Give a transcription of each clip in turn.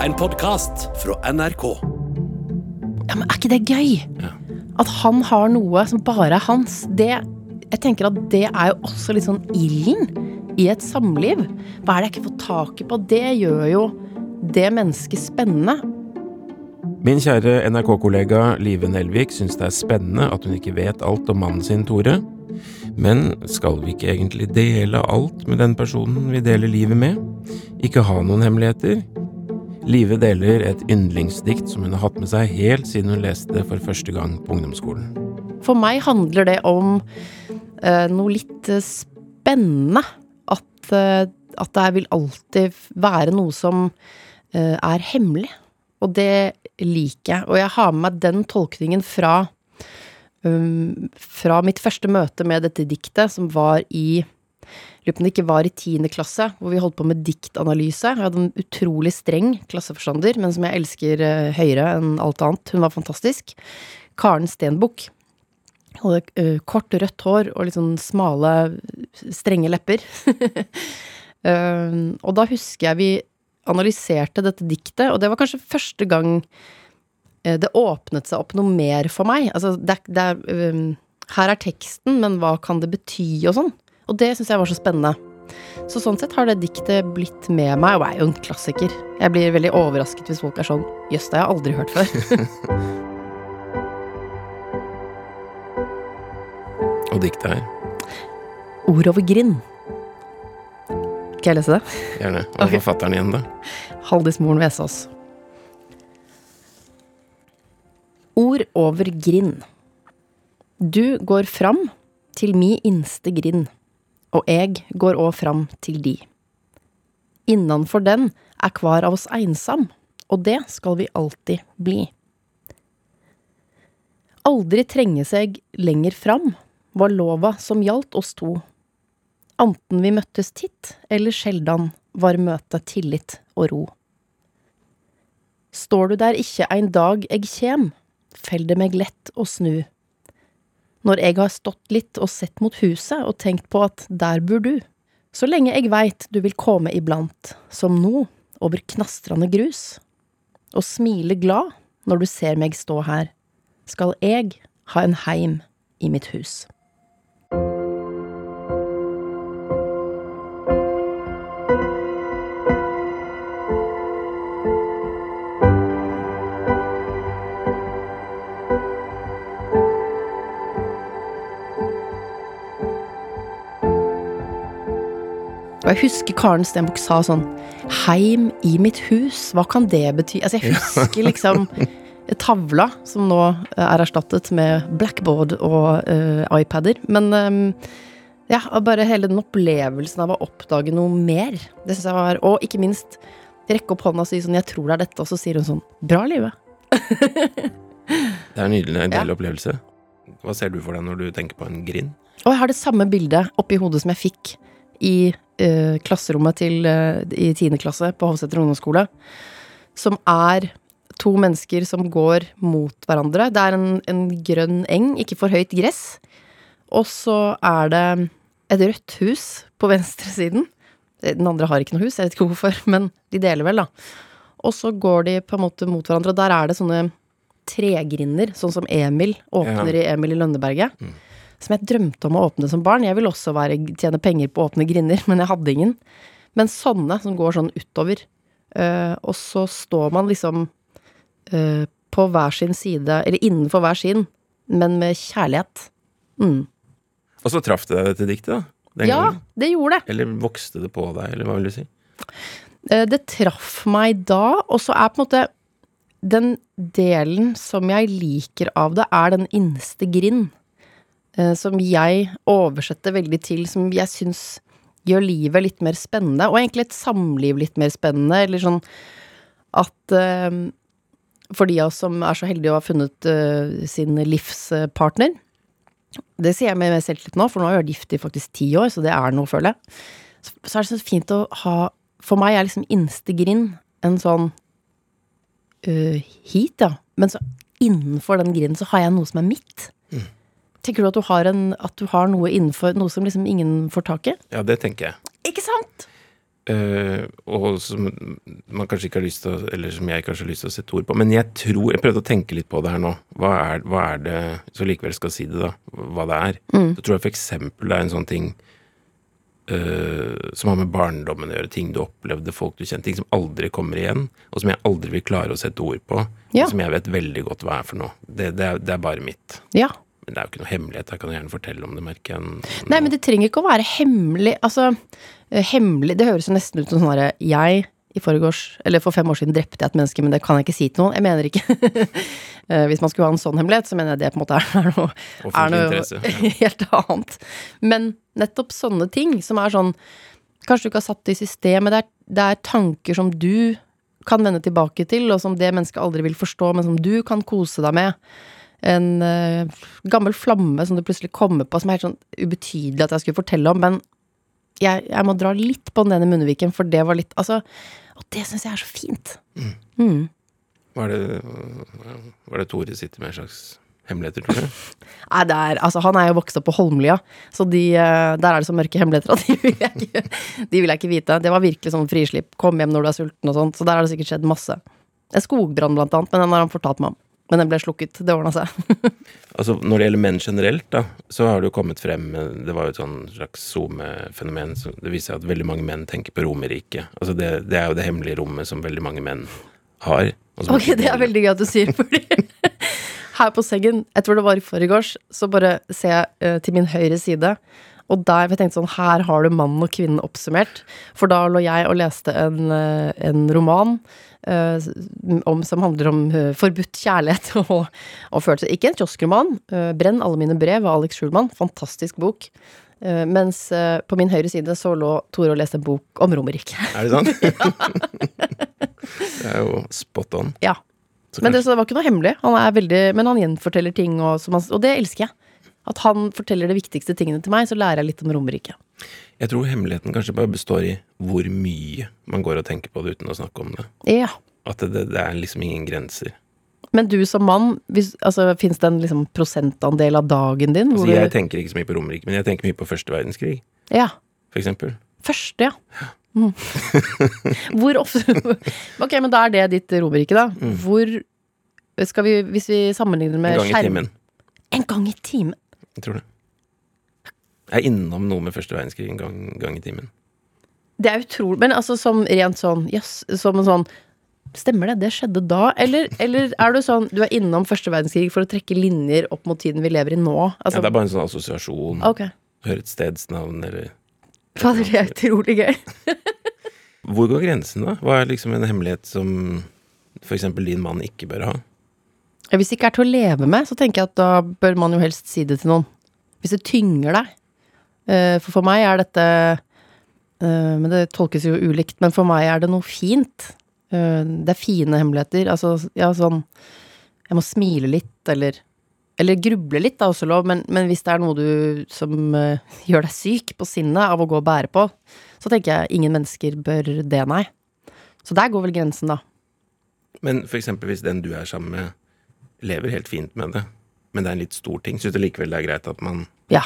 En podkast fra NRK. Ja, men er ikke det gøy? At han har noe som bare er hans. Det, jeg tenker at det er jo også litt sånn ilden i et samliv. Hva er det jeg ikke får tak i på? Det gjør jo det mennesket spennende. Min kjære NRK-kollega Live Nelvik syns det er spennende at hun ikke vet alt om mannen sin, Tore. Men skal vi ikke egentlig dele alt med den personen vi deler livet med? Ikke ha noen hemmeligheter? Live deler et yndlingsdikt som hun har hatt med seg helt siden hun leste det for første gang på ungdomsskolen. For meg handler det om uh, noe litt eh, spennende. At, uh, at det vil alltid være noe som uh, er hemmelig. Og det liker jeg. Og jeg har med meg den tolkningen fra um, fra mitt første møte med dette diktet, som var i Lurer på om det ikke var i tiende klasse, hvor vi holdt på med diktanalyse. Jeg hadde en utrolig streng klasseforstander, men som jeg elsker eh, høyere enn alt annet. Hun var fantastisk. Karen Stenbukk. Hadde eh, kort, rødt hår og litt sånn smale, strenge lepper. Eh, og da husker jeg vi analyserte dette diktet, og det var kanskje første gang det åpnet seg opp noe mer for meg. Altså, det, det um, Her er teksten, men hva kan det bety, og sånn. Og det syns jeg var så spennende. Så sånn sett har det diktet blitt med meg, og er jo en klassiker. Jeg blir veldig overrasket hvis folk er sånn Jøss, det har jeg aldri hørt før. Og diktet her. Ord over grind. Skal jeg lese det? Gjerne. Og okay. forfatteren igjen, da. Haldis Moren Vesaas. Ord over grind. Du går fram til mi innste grind, og eg går òg fram til de. Innanfor den er kvar av oss einsam, og det skal vi alltid bli. Aldri trenge seg lenger fram, var lova som gjaldt oss to. Anten vi møttes titt eller sjeldan, var møtet tillit og ro. Står du der ikke ein dag eg kjem, fell det meg lett å snu. Når jeg har stått litt og sett mot huset og tenkt på at der bor du, så lenge jeg veit du vil komme iblant, som nå, over knastrande grus, og smile glad når du ser meg stå her, skal jeg ha en heim i mitt hus. Og jeg husker Karen Stenbukk sa sånn Heim i mitt hus, hva kan det bety? Altså, jeg husker liksom tavla, som nå eh, er erstattet med blackboard og uh, iPader. Men um, ja, bare hele den opplevelsen av å oppdage noe mer. Det syns jeg var Og ikke minst rekke opp hånda og si sånn 'Jeg tror det er dette', og så sier hun sånn 'Bra, livet'. Det er en nydelig en Ja. opplevelse. Hva ser du for deg når du tenker på en grind? Og jeg har det samme bildet oppi hodet som jeg fikk i eh, klasserommet til, eh, i tiende klasse på Hovseter ungdomsskole. Som er to mennesker som går mot hverandre. Det er en, en grønn eng, ikke for høyt gress. Og så er det et rødt hus på venstresiden. Den andre har ikke noe hus, jeg vet ikke hvorfor, men de deler vel, da. Og så går de på en måte mot hverandre, og der er det sånne tregrinder, sånn som Emil åpner i Emil i Lønneberget. Som jeg drømte om å åpne som barn. Jeg ville også være, tjene penger på å åpne grinder, men jeg hadde ingen. Men sånne som går sånn utover. Uh, og så står man liksom uh, på hver sin side, eller innenfor hver sin, men med kjærlighet. Mm. Og så traff det deg dette diktet, da? Den Ja, gangen. det gjorde det. Eller vokste det på deg, eller hva vil du si? Eh, Det traff meg da, og så er på en måte den delen som jeg liker av det, er den innerste grind. Eh, Som jeg oversetter veldig til, som jeg syns gjør livet litt mer spennende, og egentlig et samliv litt mer spennende, eller sånn at eh, For de av oss som er så heldige å ha funnet eh, sin livspartner Det sier jeg med mer selvtillit nå, for nå har jeg vært gift i faktisk ti år, så det er noe, føler jeg. Så, så er det så fint å ha For meg er liksom innste grind en sånn uh, hit, ja. Men så innenfor den grinden så har jeg noe som er mitt. Tenker du at du har, en, at du har noe innenfor noe som liksom ingen får tak i? Ja, det tenker jeg. Ikke sant? Uh, og som man kanskje ikke har lyst til å Eller som jeg kanskje har lyst til å sette ord på. Men jeg tror Jeg prøvde å tenke litt på det her nå. Hva er, hva er det Så likevel skal si det, da. Hva det er. Så tror jeg eksempel det er en sånn ting uh, som har med barndommen å gjøre. Ting du opplevde, folk du kjente. Ting som aldri kommer igjen. Og som jeg aldri vil klare å sette ord på. Ja. Som jeg vet veldig godt hva er for noe. Det, det, er, det er bare mitt. Ja. Men det er jo ikke noe hemmelighet. Jeg kan gjerne fortelle om det, merker jeg. Nei, men det trenger ikke å være hemmelig. Altså, eh, hemmelig Det høres jo nesten ut som sånn herre Jeg i forgårs, eller for fem år siden drepte jeg et menneske, men det kan jeg ikke si til noen. Jeg mener ikke Eh, Hvis man skulle ha en sånn hemmelighet, så mener jeg det på en måte er noe, er noe helt annet. Men nettopp sånne ting som er sånn Kanskje du ikke har satt det i systemet. det er, det er tanker som du kan vende tilbake til, og som det mennesket aldri vil forstå, men som du kan kose deg med. En uh, gammel flamme som du plutselig kommer på, som er helt sånn ubetydelig at jeg skulle fortelle om, men jeg, jeg må dra litt på den ene munnviken, for det var litt Altså, og det syns jeg er så fint. Mm. Hva er det, det Tore sitter med en slags hemmeligheter, tror du? Nei, det er, altså, han er jo vokst opp på Holmlia, så de, eh, der er det så mørke hemmeligheter at de vil, jeg ikke, de vil jeg ikke vite. Det var virkelig sånn frislipp. Kom hjem når du er sulten og sånt. Så der har det sikkert skjedd masse. En skogbrann blant annet, men den har han fortalt meg om. Men den ble slukket. Det ordna seg. Altså, Når det gjelder menn generelt, da, så har det jo kommet frem eh, Det var jo et sånn slags SoMe-fenomen. Det viser seg at veldig mange menn tenker på Romerriket. Altså, det, det er jo det hemmelige rommet som veldig mange menn har. Ok, det er veldig gøy at du sier, fordi her på sengen, jeg tror det var i forgårs, så bare ser jeg uh, til min høyre side, og der jeg tenkte sånn, her har du mannen og kvinnen oppsummert. For da lå jeg og leste en, eh, en roman om, som handler om eh, forbudt kjærlighet og, og følelser. Ikke en kioskroman. eh, 'Brenn alle mine brev' av Alex Schulman. Fantastisk bok. Eh, mens eh, på min høyre side så lå Tore og leste en bok om Romerike. Er det sant? det er jo spot on. Ja. Så Men det, så det var ikke noe hemmelig. Han er veldig, men han gjenforteller ting, og, han, og det elsker jeg. At han forteller de viktigste tingene til meg, så lærer jeg litt om Romerike. Jeg tror hemmeligheten kanskje bare består i hvor mye man går og tenker på det uten å snakke om det. Ja. At det, det, er liksom ingen grenser. Men du som mann, hvis, altså, fins det en liksom, prosentandel av dagen din hvor Altså, jeg tenker ikke så mye på Romerike, men jeg tenker mye på første verdenskrig, Ja. for eksempel. Første, ja. Mm. Hvor ofte Ok, men da er det ditt Romerike, da. Hvor skal vi, hvis vi sammenligner En med gang i skjerm timen. En gang i timen? Jeg tror det. Jeg er innom noe med første verdenskrig en gang, gang i timen. Det er utrolig Men altså som rent sånn Jøss, som en sånn Stemmer det? Det skjedde da? Eller, eller er du sånn Du er innom første verdenskrig for å trekke linjer opp mot tiden vi lever i nå? Ja, Altså, det er bare en sånn assosiasjon. Okay. Høre et stedsnavn, eller Fader, det er utrolig gøy. Hvor går grensen, da? Hva er liksom en hemmelighet som eksempel din mann ikke bør ha? Hvis det ikke er til å leve med, så tenker jeg at da bør man jo helst si det til noen. Hvis det tynger deg. Eh, For for meg er dette eh, Men det tolkes jo ulikt, men for meg er det noe fint. Eh, Det er fine hemmeligheter. Altså, ja, sånn Jeg må smile litt, eller Eller gruble litt, da, også lov, men, men hvis det er noe du som gjør deg syk på sinnet av å gå og bære på, så tenker jeg ingen mennesker bør det, nei. Så der går vel grensen, da. Men for eksempel hvis den du er sammen med, lever helt fint med det, men det er en litt stor ting, syns du likevel det er greit at man Ja.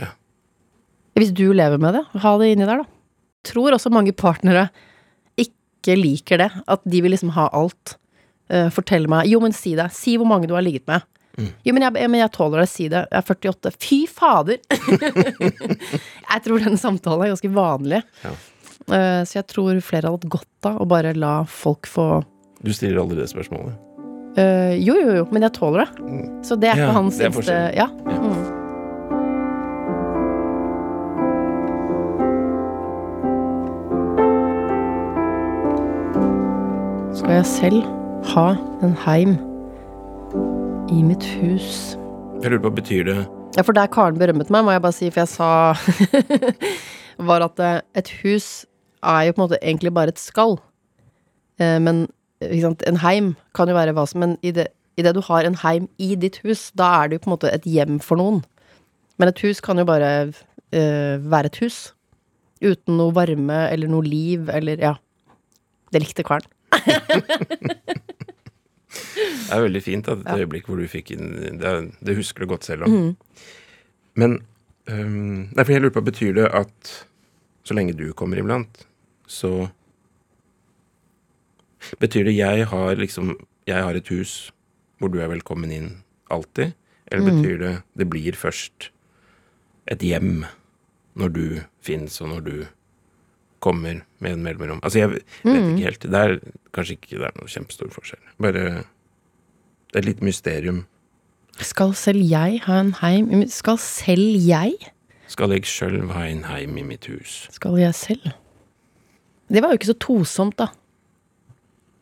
Ja. Hvis du lever med det, ha det inni der, da. Tror også mange partnere ikke liker det. At de vil liksom ha alt. Uh, fortell meg Jo, men si det. Si hvor mange du har ligget med. Jo, men jeg, men jeg tåler det. Si det. Jeg er 48. Fy fader! jeg tror den samtalen er ganske vanlig. Ja. Uh, så jeg tror flere hadde hatt godt av å bare la folk få Du stiller aldri det spørsmålet. Uh, Jo, jo, jo, men jeg tåler det. Så det er Ja, ikke hans det er eneste. Ja. Ja. Mm. Skal jeg selv ha en heim i mitt hus? Jeg lurer på, betyr det Ja, for der Karen berømmet meg, må jeg bare si, for jeg sa Var at eh, et hus er jo på en måte egentlig bare et skall. Eh, Men en heim kan jo være hva som Men i det, i det du har en heim i ditt hus, da er det jo på en måte et hjem for noen. Men et hus kan jo bare uh, være et hus. Uten noe varme eller noe liv eller Ja. Det likte Karen. Det er veldig fint at et Ja. øyeblikk hvor du fikk inn Det, det husker du godt selv om. Mm. Men um, Nei, for jeg lurer på, betyr det at så lenge du kommer iblant, så Betyr det jeg har liksom Jeg har et hus hvor du er velkommen inn alltid? Eller betyr det det blir først et hjem når du fins, og når du kommer med en mellomrom? Altså, jeg vet ikke helt. Det er kanskje ikke det er noe kjempestor forskjell. Bare Det er litt mysterium. Skal selv jeg ha en heim Skal selv jeg? Skal jeg sjøl ha en heim i mitt hus? Skal jeg selv? Det var jo ikke så tosomt, da.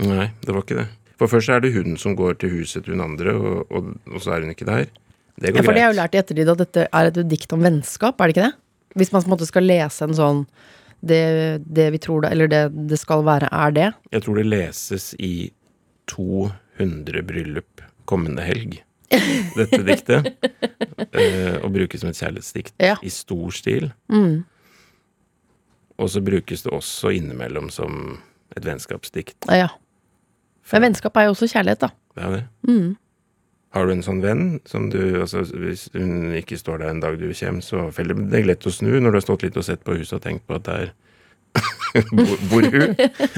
Nei, det var ikke det. For først er det hun som går til huset til hun andre, og, og, og så er hun ikke der. Det går Ja, for det har jeg jo lært i ettertid at dette er et dikt om vennskap, er det ikke det? Hvis man på en måte skal lese en sånn det, det vi tror det, eller det det skal være, er det. Jeg tror det leses i 200 bryllup kommende helg, dette diktet. uh, og brukes som et kjærlighetsdikt Ja. i stor stil. Mm. Og så brukes det også innimellom som et vennskapsdikt. Ja. Men vennskap er jo også kjærlighet, da. Det er det. Mm. Har du en sånn venn som du altså, Hvis hun ikke står der en dag du kommer, så faller det deg lett å snu når du har stått litt og sett på huset og tenkt på at der bor, hun.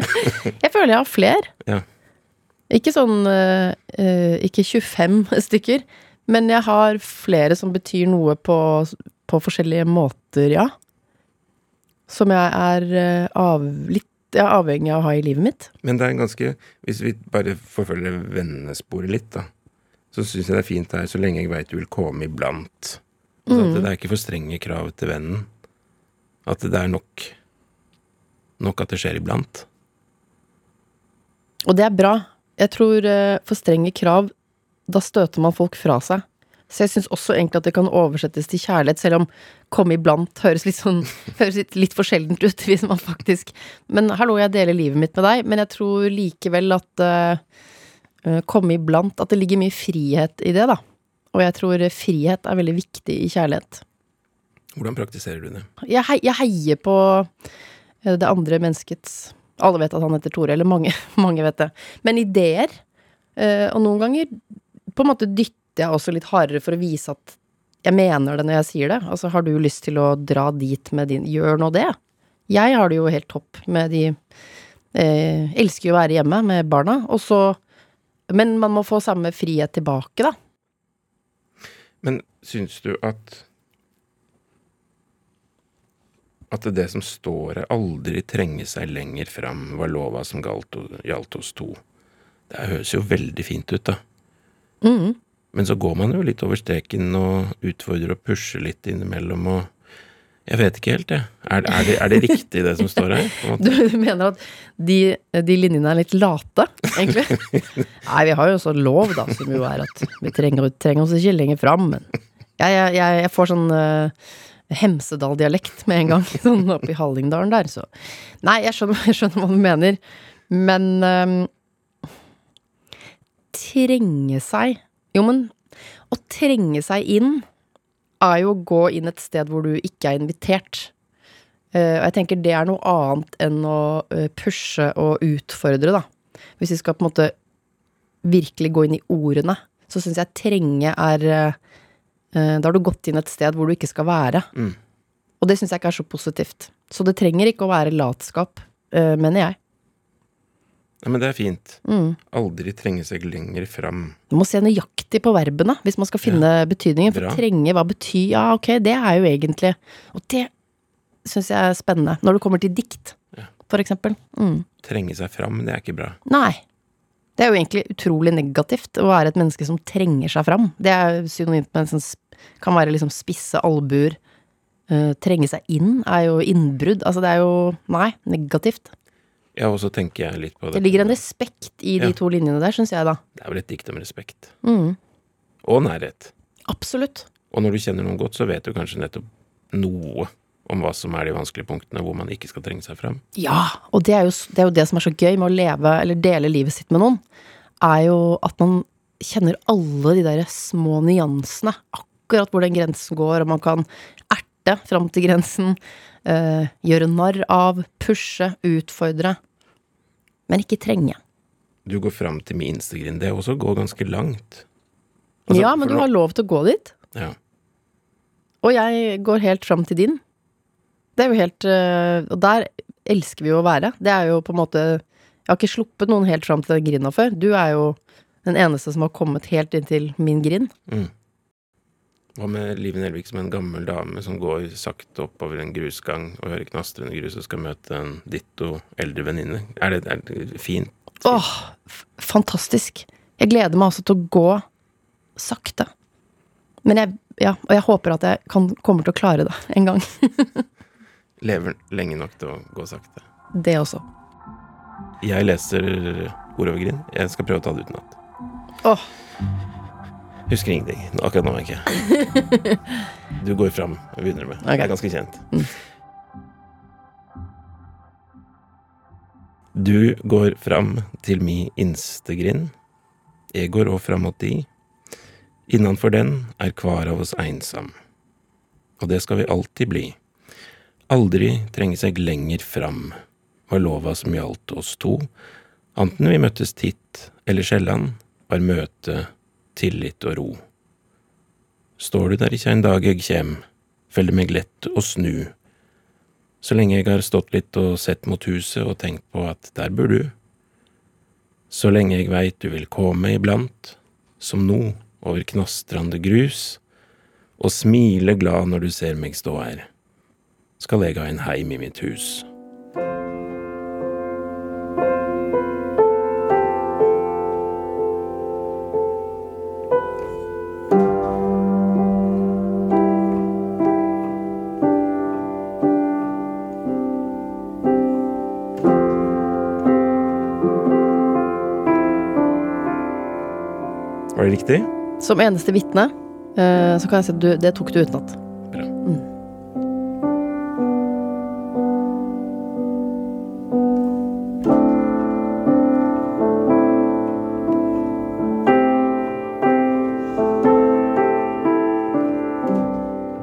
Jeg føler jeg har flere. Ja. Ikke sånn eh, Ikke 25 stykker, men jeg har flere som betyr noe på, på forskjellige måter, ja. Som jeg er eh, av, litt jeg er avhengig av å ha i livet mitt. Men det er en ganske Hvis vi bare forfølger vennesporet litt, da, så syns jeg det er fint her så lenge jeg veit du vil komme iblant. Altså at det er ikke for strenge krav til vennen. At det er nok Nok at det skjer iblant. Og det er bra. Jeg tror eh, for strenge krav, da støter man folk fra seg. Så jeg syns også egentlig at det kan oversettes til kjærlighet, selv om komme iblant høres litt sånn Høres litt, litt for sjeldent ut, hvis man faktisk Men hallo, jeg deler livet mitt med deg, men jeg tror likevel at eh, komme iblant At det ligger mye frihet i det, da. Og jeg tror frihet er veldig viktig i kjærlighet. Hvordan praktiserer du det? Jeg, hei, jeg heier på eh, det andre menneskets Alle vet at han heter Tore, eller mange, mange vet det. Men ideer. eh, Og noen ganger på en måte dytter jeg også litt hardere for å vise at jeg mener det når jeg sier det. Altså, har du lyst til å dra dit med din Gjør nå det. Jeg har det jo helt topp med de eh, Elsker jo å være hjemme med barna, og så Men man må få samme frihet tilbake, da. Men syns du at At det som står her, aldri trenger seg lenger fram, var lova som galt, gjaldt hos to. Det høres jo veldig fint ut, da. Mm. Men så går man jo litt over streken og utfordrer og pusher litt innimellom og Jeg vet ikke helt, jeg. Er, er, det, er det riktig, det som står her? Du, mener at de, de linjene er litt late, egentlig? Nei, vi har jo også lov, da, som jo er at vi trenger, trenger oss ikke lenger fram, men jeg, jeg, jeg får sånn uh, Hemsedal-dialekt med en gang, sånn oppe i Hallingdalen der, så Nei, jeg skjønner, jeg skjønner hva du mener, men um, Trenge seg Jo, men å trenge seg inn er jo å gå inn et sted hvor du ikke er invitert. Eh, og jeg tenker det er noe annet enn å eh, pushe og utfordre, da. Hvis vi skal på en måte virkelig gå inn i ordene, så syns jeg trenge er eh, Da har du gått inn et sted hvor du ikke skal være. Mm. Og det syns jeg ikke er så positivt. Så det trenger ikke å være latskap, mener jeg. Ja, men det er fint. Mm. Aldri trenge seg lenger fram. Du må se nøyaktig på verbene hvis man skal finne betydningen. For Bra. trenge, hva betyr Ja, ok, det er jo egentlig Og det syns jeg er spennende. Når det kommer til dikt, Ja. for eksempel. Mm. Trenge seg fram, det er ikke bra. Nei. Det er jo egentlig utrolig negativt å være et menneske som trenger seg fram. Det er synonymt med en sånn Kan være liksom spisse albuer. Uh, trenge seg inn er jo innbrudd. Altså det er jo Nei, negativt. Ja, og så tenker jeg litt på det. Det ligger en respekt i de Ja. to linjene der, syns jeg, da. Det er vel et dikt om respekt. Mm. Og nærhet. Absolutt. Og når du kjenner noen godt, så vet du kanskje nettopp noe om hva som er de vanskelige punktene hvor man ikke skal trenge seg fram. Ja, og det er, jo, det er jo det som er så gøy med å leve eller dele livet sitt med noen, er jo at man kjenner alle de der små nyansene. Akkurat hvor den grensen går, og man kan erte fram til grensen. eh, gjøre narr av, pushe, utfordre. Men ikke trenge. Du går fram til minstegrinn. Det er også å gå ganske langt. Altså, ja, men du har lov til å gå dit. Ja. Og jeg går helt fram til din. Det er jo helt øh, Og der elsker vi jo å være. Det er jo på en måte Jeg har ikke sluppet noen helt fram til den grinda før. Du er jo den eneste som har kommet helt inntil min grind. Mm. Hva med Live Nelvik som en gammel dame som går sakte oppover en grusgang og hører knastrende grus og skal møte en ditto eldre venninne? Er, det- er det fint? Åh, fantastisk. Jeg gleder meg altså til å gå sakte. Men jeg, ja, og jeg håper at jeg kan, kommer til å klare det en gang. Lever lenge nok til å gå sakte. Det også. Jeg leser ord over grind. Jeg skal prøve å ta det utenat. Åh, Husker ingenting. Akkurat nå, jeg. Du går fram og begynner med. Det er ganske kjent. Du går fram til mi innste grind. Jeg går òg fram mot di. Innanfor den er kvar av oss einsam. Og det skal vi alltid bli. Aldri trenge seg lenger fram, var lova som gjaldt oss to. Anten vi møttes titt eller sjeldan, var møte tillit og ro. Står du der ikkje en dag eg kjem, fell det meg lett å snu. Så lenge jeg har stått litt og sett mot huset og tenkt på at der bor du. Så lenge jeg veit du vil komme iblant, som nå, over knastrande grus, og smile glad når du ser meg stå her, skal jeg ha en heim i mitt hus. Det riktig? som eneste vitne, eh, så kan jeg si at du, det tok du utenat.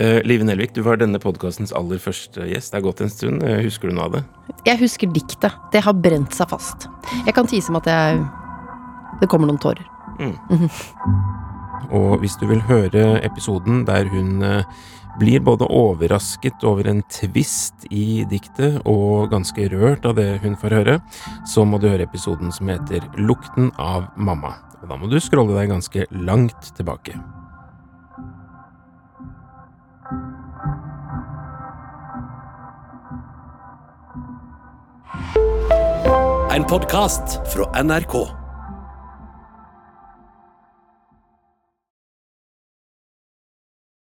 Uh, Live Nelvik, du var denne podkastens aller første gjest. Det er gått en stund. Eh, husker du noe av det? Jeg husker diktet. Det har brent seg fast. Jeg kan tise om at jeg Det kommer noen tårer. Og hvis du vil høre episoden der hun eh, blir både overrasket over en tvist i diktet og ganske rørt av det hun får høre, så må du høre episoden som heter Lukten av mamma. Og da må du scrolle deg ganske langt tilbake. En podkast fra NRK.